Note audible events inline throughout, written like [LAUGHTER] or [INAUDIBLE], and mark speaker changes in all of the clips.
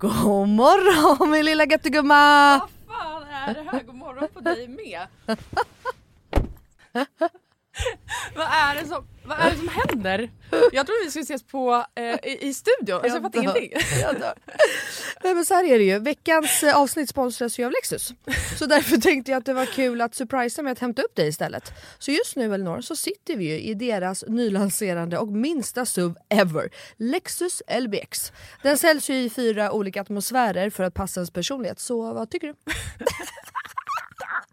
Speaker 1: God morgon min lilla göttegumma!
Speaker 2: Vad fan är det här? God morgon på dig med. vad, är det som, vad är det som händer? Jag trodde vi skulle ses på, eh, i, i studion, alltså, jag fattar ingenting.
Speaker 1: Jag. Nej men så här är det ju, veckans eh, avsnitt sponsras ju av Lexus. Så därför [LAUGHS] tänkte jag att det var kul att surprisa med att hämta upp dig istället. Så just nu Elinor så sitter vi ju i deras nylanserande och minsta SUV ever, Lexus LBX. Den säljs ju i fyra olika atmosfärer för att passa ens personlighet, så vad tycker du? [LAUGHS]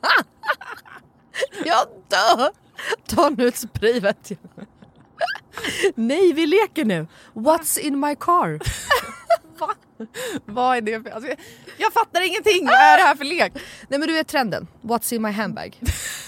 Speaker 2: [LAUGHS]
Speaker 1: Jag dör! Ta nu ett spray vet jag. Nej, vi leker nu. What's in my car? [LAUGHS]
Speaker 2: Va? Vad är det för... Alltså, jag, fattar ingenting! Vad är det här för lek?
Speaker 1: Nej men du vet trenden. What's in my handbag? [LAUGHS]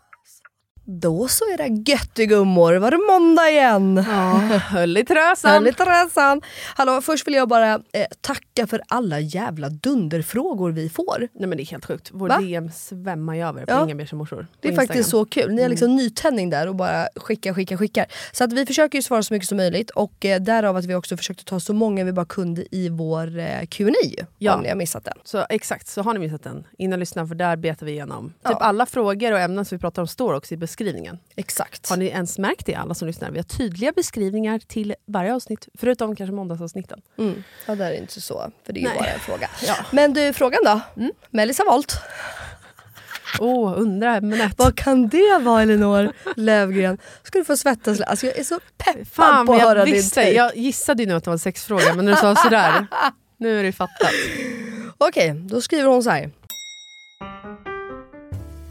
Speaker 3: Då så era göttegummor, var det måndag igen?
Speaker 2: Ja, [LAUGHS] höll i trösan.
Speaker 3: Höll i träsan. Hallå, först vill jag bara eh, tacka för alla jävla dunderfrågor vi får.
Speaker 2: Nej men det är helt sjukt. Vår
Speaker 3: Va?
Speaker 2: DM svämmar ju över på
Speaker 3: Ja.
Speaker 2: Inga Beige morsor.
Speaker 3: Det är
Speaker 2: på
Speaker 3: faktiskt
Speaker 2: Instagram.
Speaker 3: så kul. Ni har liksom nytändning där och bara skickar, skickar, skickar. Så att vi försöker ju svara så mycket som möjligt och eh, därav att vi också försökte ta så många vi bara kunde i vår eh, Q&A
Speaker 2: Ja.
Speaker 3: om ni har missat den.
Speaker 2: Så exakt, så har ni missat den, in och lyssna för där betar vi igenom.
Speaker 3: Ja.
Speaker 2: Typ alla frågor och ämnen som vi pratar om står också i beskrivningen.
Speaker 3: Exakt.
Speaker 2: Har ni ens märkt det alla som lyssnar? Vi har tydliga beskrivningar till varje avsnitt, förutom kanske måndagsavsnitten.
Speaker 3: Mm. Ja, det är inte så, för det är ju
Speaker 2: Nej.
Speaker 3: bara en fråga.
Speaker 2: Ja.
Speaker 3: Men du, frågan då?
Speaker 2: Mm.
Speaker 3: Mellis har valt.
Speaker 2: Åh, oh, undra ämnet.
Speaker 3: Vad kan det vara Elinor Lövgren? Ska du få svettas. Alltså jag är så peppad
Speaker 2: Fan,
Speaker 3: på att höra din
Speaker 2: visste.
Speaker 3: take.
Speaker 2: Jag gissade ju nu att det var en sexfråga, men när du sa sådär, nu är det fattat.
Speaker 3: Okej, då skriver hon så här.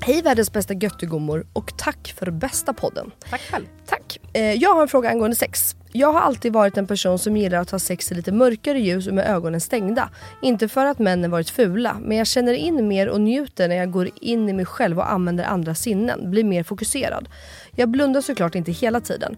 Speaker 3: Hej världens bästa göttegummor och tack för bästa podden.
Speaker 2: Tack själv.
Speaker 3: Tack. Eh, jag har en fråga angående sex. Jag har alltid varit en person som gillar att ha sex i lite mörkare ljus och med ögonen stängda. Inte för att männen varit fula, men jag känner in mer och njuter när jag går in i mig själv och använder andra sinnen, blir mer fokuserad. Jag blundar såklart inte hela tiden.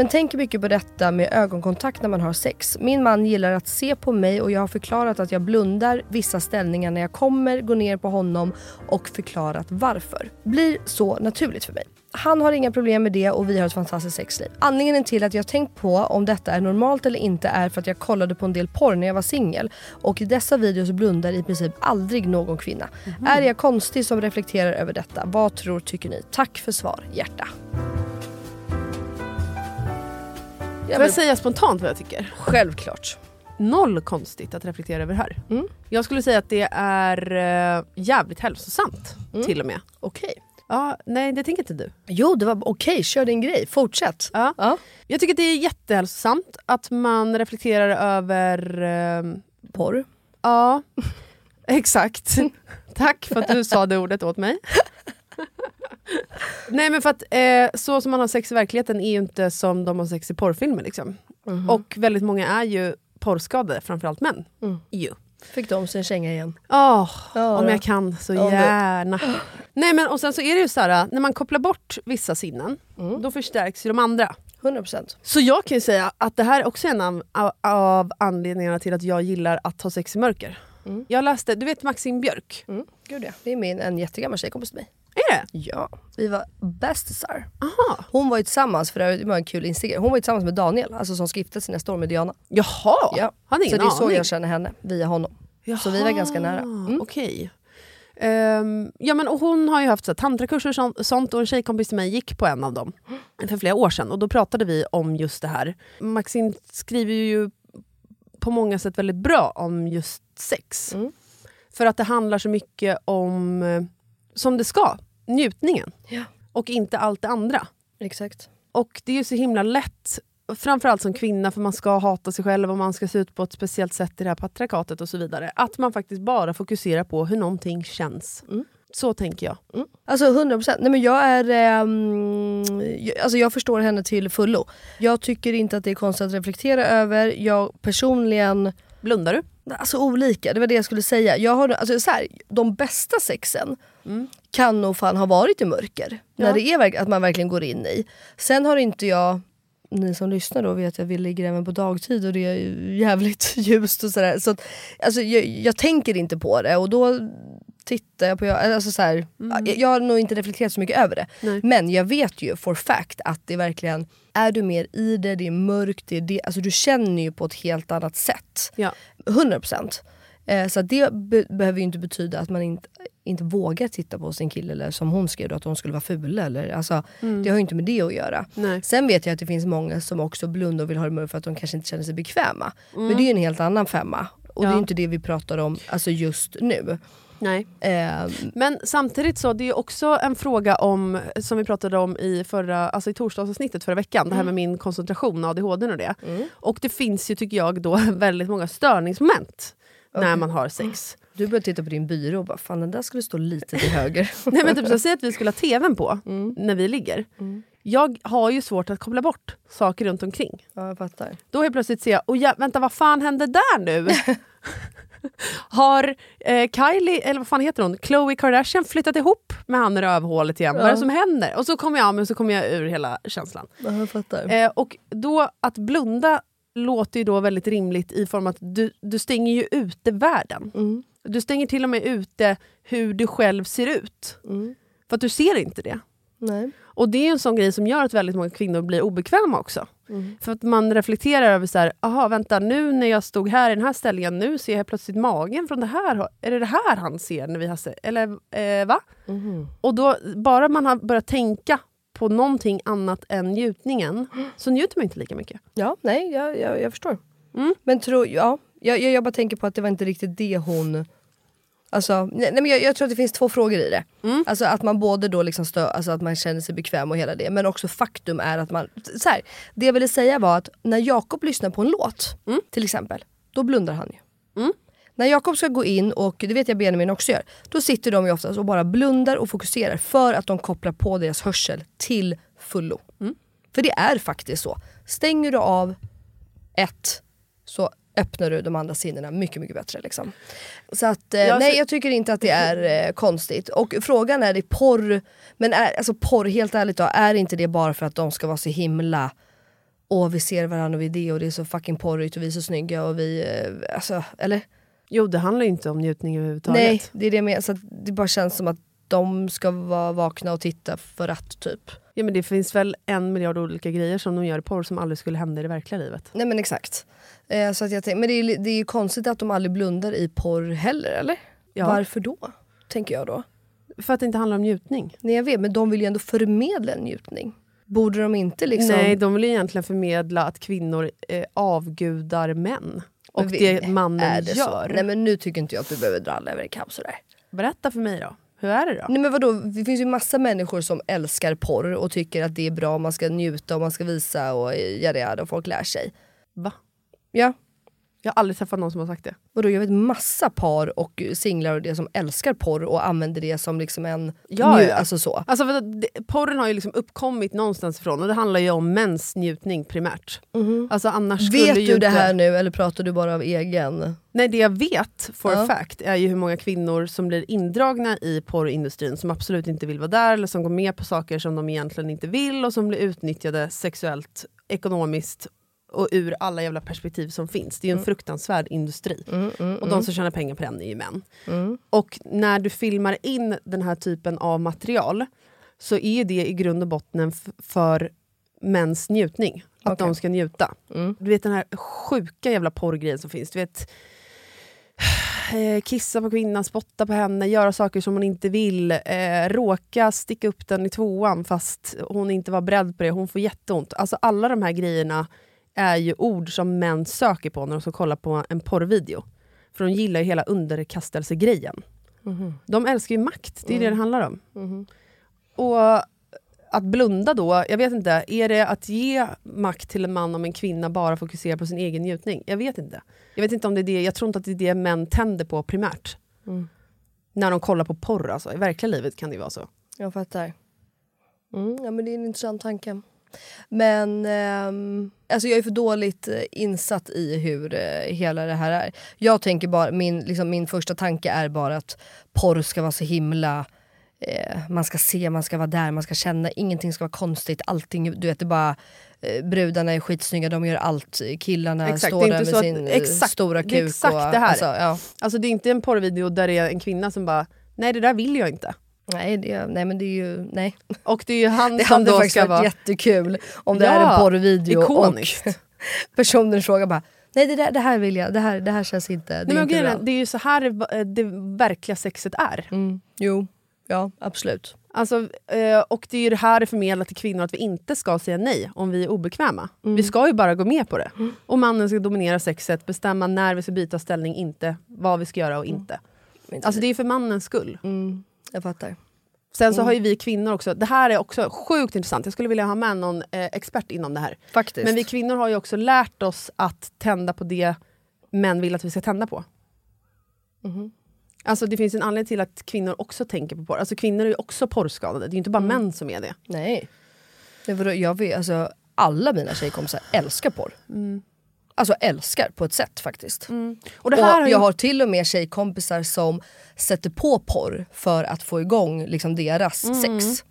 Speaker 3: Men tänker mycket på detta med ögonkontakt när man har sex. Min man gillar att se på mig och jag har förklarat att jag blundar vissa ställningar när jag kommer, går ner på honom och förklarat varför. Blir så naturligt för mig. Han har inga problem med det och vi har ett fantastiskt sexliv. Anledningen till att jag tänkt på om detta är normalt eller inte är för att jag kollade på en del porr när jag var singel och i dessa videos blundar i princip aldrig någon kvinna. Är jag konstig som reflekterar över detta? Vad tror tycker ni? Tack för svar, hjärta.
Speaker 2: Får jag
Speaker 3: vill,
Speaker 2: säga spontant vad jag tycker?
Speaker 3: självklart.
Speaker 2: Noll konstigt att reflektera över här.
Speaker 3: Mm.
Speaker 2: Jag skulle säga att det är eh, jävligt hälsosamt
Speaker 3: Mm.
Speaker 2: till och med.
Speaker 3: Okej.
Speaker 2: Ja, nej, det tänker inte du.
Speaker 3: Jo, det var okej. Kör din grej. Fortsätt.
Speaker 2: Ja.
Speaker 3: Ja.
Speaker 2: Jag tycker att det är jättehälsosamt att man reflekterar över... Eh,
Speaker 3: Porr.
Speaker 2: ja, [LAUGHS] exakt. [LAUGHS] Tack för att du sa det ordet åt mig. [LAUGHS] [LAUGHS] Nej men för att eh, så som man har sex i verkligheten är ju inte som de har sex i porrfilmer. Liksom. Och väldigt många är ju porrskadade, framförallt män.
Speaker 3: Mm.
Speaker 2: Ju.
Speaker 3: Fick de sin känga igen.
Speaker 2: Åh,
Speaker 3: Ja,
Speaker 2: om
Speaker 3: då.
Speaker 2: jag kan så
Speaker 3: du-
Speaker 2: gärna. Nej men och sen så är det ju så här, när man kopplar bort vissa sinnen,
Speaker 3: Mm.
Speaker 2: då förstärks ju de andra.
Speaker 3: 100%.
Speaker 2: Så jag kan ju säga att det här är också en av, av, av anledningarna till att jag gillar att ha sex i mörker.
Speaker 3: Mm.
Speaker 2: Jag läste, du vet Maxine Björk?
Speaker 3: Mm. Gud ja. Det är min, en jättegammal tjejkompis till mig.
Speaker 2: Är det?
Speaker 3: Ja, vi var bästisar.
Speaker 2: Aha.
Speaker 3: Hon var ju tillsammans, för det var en kul instagram. Hon var ju tillsammans med Daniel, alltså som ska gifta sig nästa år med Diana.
Speaker 2: Jaha,
Speaker 3: Ja.
Speaker 2: hade
Speaker 3: Så det är så jag känner henne, via honom. Så vi var ganska nära. Mm.
Speaker 2: Okej. Ehm, ja, men, och hon har ju haft så här, tantrakurser och sånt och en tjejkompis till mig gick på en av dem för flera år sedan. Och Då pratade vi om just det här. Maxine skriver ju på många sätt väldigt bra om just sex.
Speaker 3: Mm.
Speaker 2: För att det handlar så mycket om, eh, som det ska, njutningen.
Speaker 3: Ja.
Speaker 2: Och inte allt det andra.
Speaker 3: Exakt.
Speaker 2: Och det är ju så himla lätt, framförallt som kvinna, för man ska hata sig själv och man ska se ut på ett speciellt sätt i det här patriarkatet och så vidare. Att man faktiskt bara fokuserar på hur någonting känns.
Speaker 3: Mm.
Speaker 2: Så tänker jag.
Speaker 3: Alltså 100 procent. Nej men jag är... ehm, jag, alltså jag förstår henne till fullo. Jag tycker inte att det är konstigt att reflektera över. Jag personligen...
Speaker 2: Blundar du?
Speaker 3: Alltså olika, det var det jag skulle säga. Jag har, alltså så här, de bästa sexen kan nog fan ha varit i mörker. När det är att man verkligen går in i. Sen har inte jag, ni som lyssnar då vet att vi ligger även på dagtid och det är jävligt [LAUGHS] ljust och sådär. Så att, alltså, jag, jag tänker inte på det och då tittar jag på... Alltså så här, jag, jag har nog inte reflekterat så mycket över det.
Speaker 2: Nej.
Speaker 3: Men jag vet ju for fact att det verkligen, är du mer i det, det är mörkt, det är det, alltså du känner ju på ett helt annat sätt.
Speaker 2: Ja.
Speaker 3: 100%. Eh, så det be- behöver ju inte betyda att man inte, inte vågar titta på sin kille eller som hon skrev då, att hon skulle vara ful. Eller, alltså, Det har ju inte med det att göra.
Speaker 2: Nej.
Speaker 3: Sen vet jag att det finns många som också blundar och vill ha det mörkt för att de kanske inte känner sig bekväma. Men det är ju en helt annan femma. Och det är
Speaker 2: Ja.
Speaker 3: inte det vi pratar om alltså just nu.
Speaker 2: Nej.
Speaker 3: Eh,
Speaker 2: Men samtidigt så, det är också en fråga om, som vi pratade om i, förra, alltså i torsdagsavsnittet förra veckan, det här med min koncentration, ADHD och det. Och det finns ju, tycker jag, då [LAUGHS] väldigt många störningsmoment när man har sex.
Speaker 3: du börjar titta på din byrå och bara fan den där skulle stå lite till höger. [LAUGHS]
Speaker 2: Nej, men typ, så säg att vi skulle ha tvn på när vi ligger. Jag har ju svårt att koppla bort saker runt omkring.
Speaker 3: ja jag fattar.
Speaker 2: Då helt plötsligt ser jag, oh ja, vänta vad fan hände där nu? [LAUGHS] Har eh, Kylie, eller vad fan heter hon, Khloe Kardashian flyttat ihop med han i rövhålet igen? Vad är det som händer? Och så kommer jag, men så kommer jag ur hela känslan.
Speaker 3: Ja, jag fattar.
Speaker 2: Eh, och då att blunda låter ju då väldigt rimligt i form att du, du stänger ju ute världen.
Speaker 3: Mm.
Speaker 2: Du stänger till och med ute hur du själv ser ut.
Speaker 3: Mm.
Speaker 2: För att du ser inte det.
Speaker 3: Nej.
Speaker 2: Och det är en sån grej som gör att väldigt många kvinnor blir obekväma också. För att man reflekterar över så här, aha vänta nu när jag stod här i den här ställningen, nu ser jag plötsligt magen från det här. Är det det här han ser när vi har se- Eller eh, va? Och då, bara man har börjat tänka på någonting annat än njutningen, så njuter man inte lika mycket.
Speaker 3: Ja, nej jag, jag, jag förstår.
Speaker 2: Mm.
Speaker 3: Men tror, ja, jag, jag, jag bara tänker på att det var inte riktigt det hon... Alltså, nej, men jag, jag tror att det finns två frågor i det.
Speaker 2: Mm.
Speaker 3: Alltså att man både då liksom stö, alltså att man känner sig bekväm och hela det, men också faktum är att man... Så här, det jag ville säga var att när Jakob lyssnar på en låt, till exempel, då blundar han ju. När Jakob ska gå in, och det vet jag Benjamin också gör, då sitter de ju oftast och bara blundar och fokuserar för att de kopplar på deras hörsel till fullo.
Speaker 2: Mm.
Speaker 3: För det är faktiskt så. Stänger du av ett så öppnar du de andra sinnena mycket, mycket bättre. Liksom. Så att, eh,
Speaker 2: Ja,
Speaker 3: nej jag tycker inte att det är eh, konstigt. Och frågan är, det porr, men är, alltså porr, helt ärligt då, är inte det bara för att de ska vara så himla och vi ser varandra och vi är det och det är så fucking porrigt och vi är så snygga och vi, eh, alltså, eller?
Speaker 2: Jo, det handlar ju inte om njutning överhuvudtaget.
Speaker 3: Nej, det är det med. Så det bara känns som att de ska vara vakna och titta för att typ.
Speaker 2: Ja, men det finns väl en miljard olika grejer som de gör i porr som aldrig skulle hända i det verkliga livet.
Speaker 3: Nej men exakt. Eh, så att jag tänk, men det är, det är ju konstigt att de aldrig blundar i porr heller eller?
Speaker 2: Ja.
Speaker 3: Varför då? Tänker jag då.
Speaker 2: För att det inte handlar om njutning.
Speaker 3: Nej jag vet men de vill ju ändå förmedla en njutning. Borde de inte liksom...
Speaker 2: Nej, de vill ju egentligen förmedla att kvinnor eh, avgudar män. Och det mannen
Speaker 3: är det
Speaker 2: gör.
Speaker 3: Så? Nej men nu tycker inte jag att du behöver dra alla över en kam sådär.
Speaker 2: Berätta för mig då. Hur är det då?
Speaker 3: Nej men vadå, det finns ju massa människor som älskar porr och tycker att det är bra, man ska njuta och man ska visa och jada jada och folk lär sig.
Speaker 2: Va?
Speaker 3: Ja,
Speaker 2: Jag har aldrig träffat någon som har sagt det.
Speaker 3: Vadå, jag vet massa par och singlar och det som älskar porr och använder det som liksom en...
Speaker 2: Ja,
Speaker 3: nju-
Speaker 2: ja.
Speaker 3: Alltså så.
Speaker 2: Alltså, det- porren har ju liksom uppkommit någonstans ifrån och det handlar ju om mäns njutning primärt. Alltså, annars skulle
Speaker 3: Mhm. Vet du det
Speaker 2: inte...
Speaker 3: här nu eller pratar du bara av egen?
Speaker 2: Nej, det jag vet for
Speaker 3: Ja.
Speaker 2: a fact är ju hur många kvinnor som blir indragna i porrindustrin som absolut inte vill vara där eller som går med på saker som de egentligen inte vill och som blir utnyttjade sexuellt, ekonomiskt och ur alla jävla perspektiv som finns. Det är en fruktansvärd industri. och de som tjänar pengar på den är ju män. Och när du filmar in den här typen av material så är det i grund och botten för mäns njutning. Att
Speaker 3: Okej.
Speaker 2: de ska njuta. Du vet den här sjuka jävla porrgrejen som finns. Du vet, [SIGHS] eh, kissa på kvinnan, spotta på henne, göra saker som hon inte vill, eh, råka sticka upp den i tvåan fast hon inte var beredd på det, hon får jätteont. Alltså alla de här grejerna är ju ord som män söker på när de ska kolla på en porrvideo. För de gillar ju hela underkastelsegrejen. De älskar ju makt, det är det det handlar om. Och att blunda då, jag vet inte, är det att ge makt till en man om en kvinna bara fokuserar på sin egen njutning? Jag vet inte. Jag vet inte om det är det, jag tror inte att det är det män tänder på primärt. När de kollar på porr alltså. I verkliga livet kan det ju vara så.
Speaker 3: Jag fattar. Mm, ja, men det är en intressant tanke. Men ehm, alltså jag är för dåligt eh, insatt i hur eh, hela det här är. Jag tänker bara, min, liksom, min första tanke är bara att porr ska vara så himla... Eh, man ska se, man ska vara där, man ska känna. Ingenting ska vara konstigt. Allting, du vet, det är bara... Eh, brudarna är skitsnygga, de gör allt. Killarna
Speaker 2: Exakt,
Speaker 3: står
Speaker 2: det är
Speaker 3: där
Speaker 2: inte
Speaker 3: med
Speaker 2: så
Speaker 3: sin
Speaker 2: att-
Speaker 3: eh,
Speaker 2: exakt,
Speaker 3: stora kuk.
Speaker 2: det är exakt
Speaker 3: och,
Speaker 2: det här.
Speaker 3: Alltså, ja.
Speaker 2: Alltså det är inte en porrvideo där det är en kvinna som bara, nej det där vill jag inte.
Speaker 3: Nej, det, nej men det är ju... Nej.
Speaker 2: Och det är ju han [LAUGHS]
Speaker 3: Det
Speaker 2: som då
Speaker 3: faktiskt
Speaker 2: ska
Speaker 3: varit
Speaker 2: vara...
Speaker 3: jättekul om det
Speaker 2: Ja,
Speaker 3: är en porrvideo
Speaker 2: ikoniskt.
Speaker 3: och [LAUGHS] personen frågar bara Nej det, där, det här vill jag, det här, det här känns inte, det
Speaker 2: Nej,
Speaker 3: är
Speaker 2: men
Speaker 3: inte bra.
Speaker 2: det är ju så här det, det verkliga sexet är.
Speaker 3: Mm, jo, ja absolut.
Speaker 2: Alltså, eh, och det är ju det här det förmedlar till kvinnor att vi inte ska säga nej om vi är obekväma.
Speaker 3: Mm.
Speaker 2: Vi ska ju bara gå med på det. Och mannen ska dominera sexet, bestämma när vi ska byta ställning, inte vad vi ska göra och inte. Alltså det är för mannens skull.
Speaker 3: Mm, jag fattar.
Speaker 2: Sen så har ju vi kvinnor också, det här är också sjukt intressant, jag skulle vilja ha med någon eh, expert inom det här.
Speaker 3: Faktiskt.
Speaker 2: Men vi kvinnor har ju också lärt oss att tända på det män vill att vi ska tända på.
Speaker 3: Mhm.
Speaker 2: Alltså det finns en anledning till att kvinnor också tänker på porr. Alltså kvinnor är ju också porrskadade, det är ju inte bara
Speaker 3: Mm.
Speaker 2: män som är det.
Speaker 3: Nej. Jag vet, alltså, alla mina tjejkompisar älskar porr. Alltså älskar på ett sätt faktiskt.
Speaker 2: Och det här
Speaker 3: och
Speaker 2: har ju-
Speaker 3: jag har till och med tjejkompisar som sätter på porr för att få igång liksom, deras
Speaker 2: Mm,
Speaker 3: sex.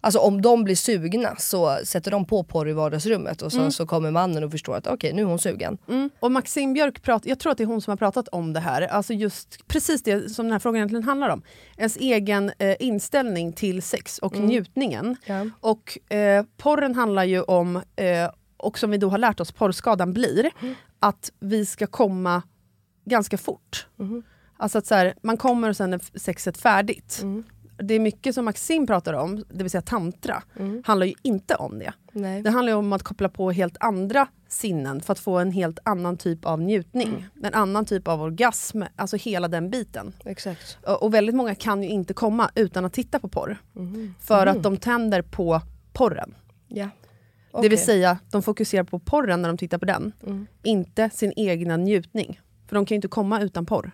Speaker 3: Alltså om de blir sugna så sätter de på porr i vardagsrummet och sen så kommer mannen och förstår att okej nu är hon sugen.
Speaker 2: Mm. Och Maxine Björk, prat, jag tror att det är hon som har pratat om det här. Alltså just precis det som den här frågan egentligen handlar om. Ens egen eh, inställning till sex och njutningen.
Speaker 3: Ja.
Speaker 2: Och eh, porren handlar ju om, eh, och som vi då har lärt oss porrskadan blir, att vi ska komma ganska fort. Alltså att så här, man kommer och sen är sexet färdigt. Det är mycket som Maxine pratar om, det vill säga tantra, handlar ju inte om det.
Speaker 3: Nej.
Speaker 2: Det handlar om att koppla på helt andra sinnen för att få en helt annan typ av njutning. En annan typ av orgasm, alltså hela den biten.
Speaker 3: Exakt.
Speaker 2: Och och väldigt många kan ju inte komma utan att titta på porr. För att de tänder på porren.
Speaker 3: Ja.
Speaker 2: Det vill säga, de fokuserar på porren när de tittar på den. Inte sin egna njutning. För de kan ju inte komma utan porr.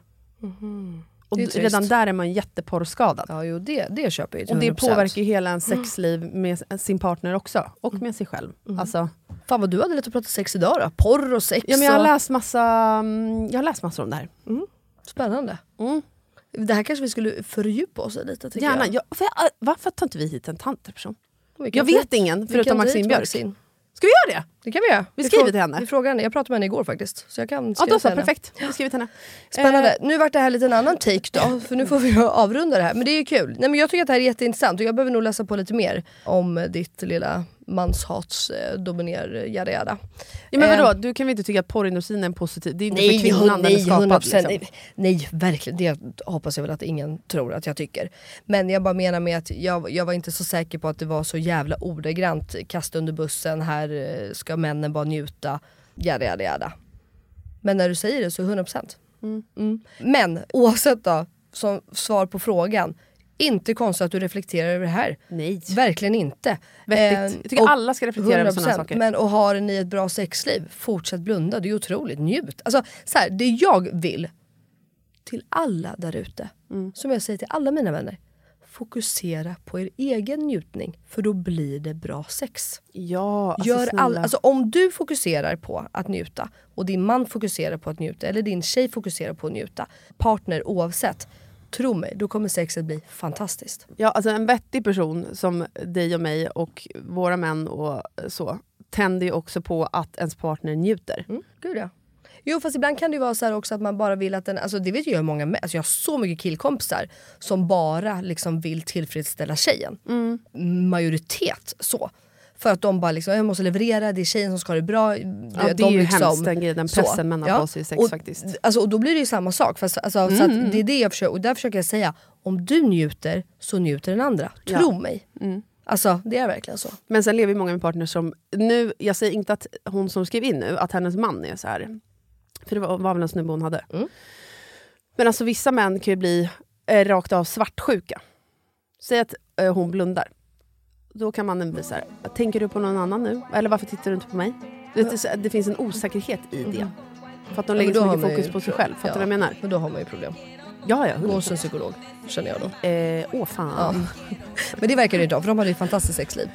Speaker 2: Och d-
Speaker 3: trist.
Speaker 2: redan där är man jätteporrskadad.
Speaker 3: Ja jo det, det köper jag ju till
Speaker 2: Och det
Speaker 3: 100%.
Speaker 2: påverkar ju hela ens sexliv med sin partner också. Och med sig själv. Alltså,
Speaker 3: Fan vad du hade lätt att prata sex idag då. Porr och sex
Speaker 2: ja, men jag, har
Speaker 3: och...
Speaker 2: läst massa, mm, jag har läst massor om det här.
Speaker 3: Spännande.
Speaker 2: Mm.
Speaker 3: Det här kanske vi skulle fördjupa oss i lite
Speaker 2: Gärna.
Speaker 3: jag.
Speaker 2: Jag, för jag, varför tar inte vi hit en tantraperson?
Speaker 3: Vi
Speaker 2: Jag vet
Speaker 3: hit-
Speaker 2: ingen
Speaker 3: vi
Speaker 2: förutom Maxine Björk.
Speaker 3: Maxine.
Speaker 2: Ska vi göra det?
Speaker 3: Det kan vi göra.
Speaker 2: Vi skriver
Speaker 3: frå-
Speaker 2: till henne.
Speaker 3: Vi frågar henne. Jag pratade med henne igår faktiskt. Så jag kan
Speaker 2: Ja, då
Speaker 3: till
Speaker 2: så. Perfekt. Jag har skrivit henne.
Speaker 3: Spännande.
Speaker 2: Eh,
Speaker 3: Nu vart det här lite en annan take då, för nu får vi avrunda det här. Men det är ju kul. Nej, men jag tycker att det här är jätteintressant och jag behöver nog läsa på lite mer om ditt lilla manshats eh, jada
Speaker 2: ja, men
Speaker 3: Eh,
Speaker 2: vadå? Du kan väl inte tycka att porrindustrin är en positiv... Det är inte
Speaker 3: Nej,
Speaker 2: för kvinnan den är
Speaker 3: nej,
Speaker 2: skapad.
Speaker 3: 100%.
Speaker 2: Liksom.
Speaker 3: Nej, nej, verkligen. Det hoppas jag väl att ingen tror att jag tycker. Men jag bara menar med att jag, jag var inte så säker på att det var så jävla ordagrant kasta under bussen, här eh, ska männen bara njuta, jada jada jada. Men när du säger det så 100%. Mm. Men oavsett då, som svar på frågan, inte konstigt att du reflekterar över det här.
Speaker 2: Nej.
Speaker 3: Verkligen inte.
Speaker 2: Vettigt.
Speaker 3: Eh,
Speaker 2: Jag tycker
Speaker 3: och
Speaker 2: alla ska reflektera över
Speaker 3: 100%.
Speaker 2: saker.
Speaker 3: Men och har ni ett bra sexliv, fortsätt blunda. Det är otroligt. Njut. Alltså, så här, det jag vill till alla där ute,
Speaker 2: Mm.
Speaker 3: som jag säger till alla mina vänner. Fokusera på er egen njutning för då blir det bra sex.
Speaker 2: Ja, alltså
Speaker 3: Gör all, alltså om du fokuserar på att njuta och din man fokuserar på att njuta eller din tjej fokuserar på att njuta, partner oavsett, tro mig, då kommer sexet bli fantastiskt.
Speaker 2: Ja, alltså en vettig person som dig och mig och våra män och så tänder ju också på att ens partner njuter.
Speaker 3: Mm, gud ja. Jo fast ibland kan det vara så också att man bara vill att den, alltså det vet ju jag många, alltså jag har så mycket killkompisar som bara liksom vill tillfredsställa tjejen. Majoritet så. För att de bara liksom, jag måste leverera, det är tjejen som ska ha det bra.
Speaker 2: Ja, det är ju hemskt den grejen, den pressen män har på sig sex
Speaker 3: och,
Speaker 2: faktiskt.
Speaker 3: Alltså, och då blir det ju samma sak. Fast, alltså, så att det är det jag försöker, och där försöker jag säga, om du njuter så njuter den andra. Tro mig. Alltså det är verkligen så.
Speaker 2: Men sen lever ju många med partners som... Nu, jag säger inte att hon som skrev in nu, att hennes man är så här. För det var, var väl en snubbe hon hade. Men alltså vissa män kan ju bli eh, rakt av svartsjuka. Säg att eh, hon blundar. Då kan mannen bli så här, tänker du på någon annan nu? Eller varför tittar du inte på mig? Det, det, finns en osäkerhet i det. För att de lägger
Speaker 3: då
Speaker 2: så mycket fokus
Speaker 3: ju
Speaker 2: på sig själv. Fattar du
Speaker 3: ja.
Speaker 2: vad jag menar?
Speaker 3: Men då har man ju problem.
Speaker 2: Ja, ja.
Speaker 3: Gå hos en psykolog, känner jag då.
Speaker 2: Eh, åh fan.
Speaker 3: Men det verkar det inte ha, för de hade ju ett fantastiskt sexliv.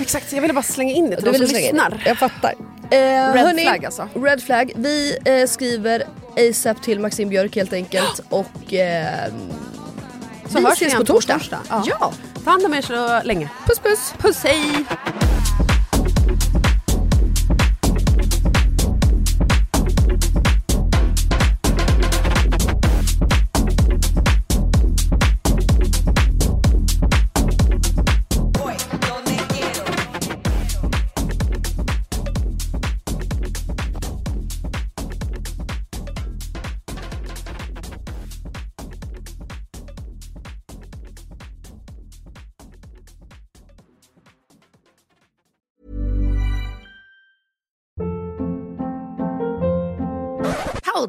Speaker 2: Exakt, jag ville bara slänga in det till
Speaker 3: Du
Speaker 2: de som
Speaker 3: in
Speaker 2: lyssnar.
Speaker 3: Jag fattar. Eh,
Speaker 2: Red
Speaker 3: hörni,
Speaker 2: flag alltså.
Speaker 3: Red flag. Vi eh, skriver ASAP till Maxim Björk helt enkelt. Och eh,
Speaker 2: Så
Speaker 3: vi
Speaker 2: hörs
Speaker 3: ses
Speaker 2: igen
Speaker 3: på torsdag.
Speaker 2: Ja.
Speaker 3: ja.
Speaker 2: Ta hand om er så länge.
Speaker 3: Puss puss.
Speaker 2: Puss, hej!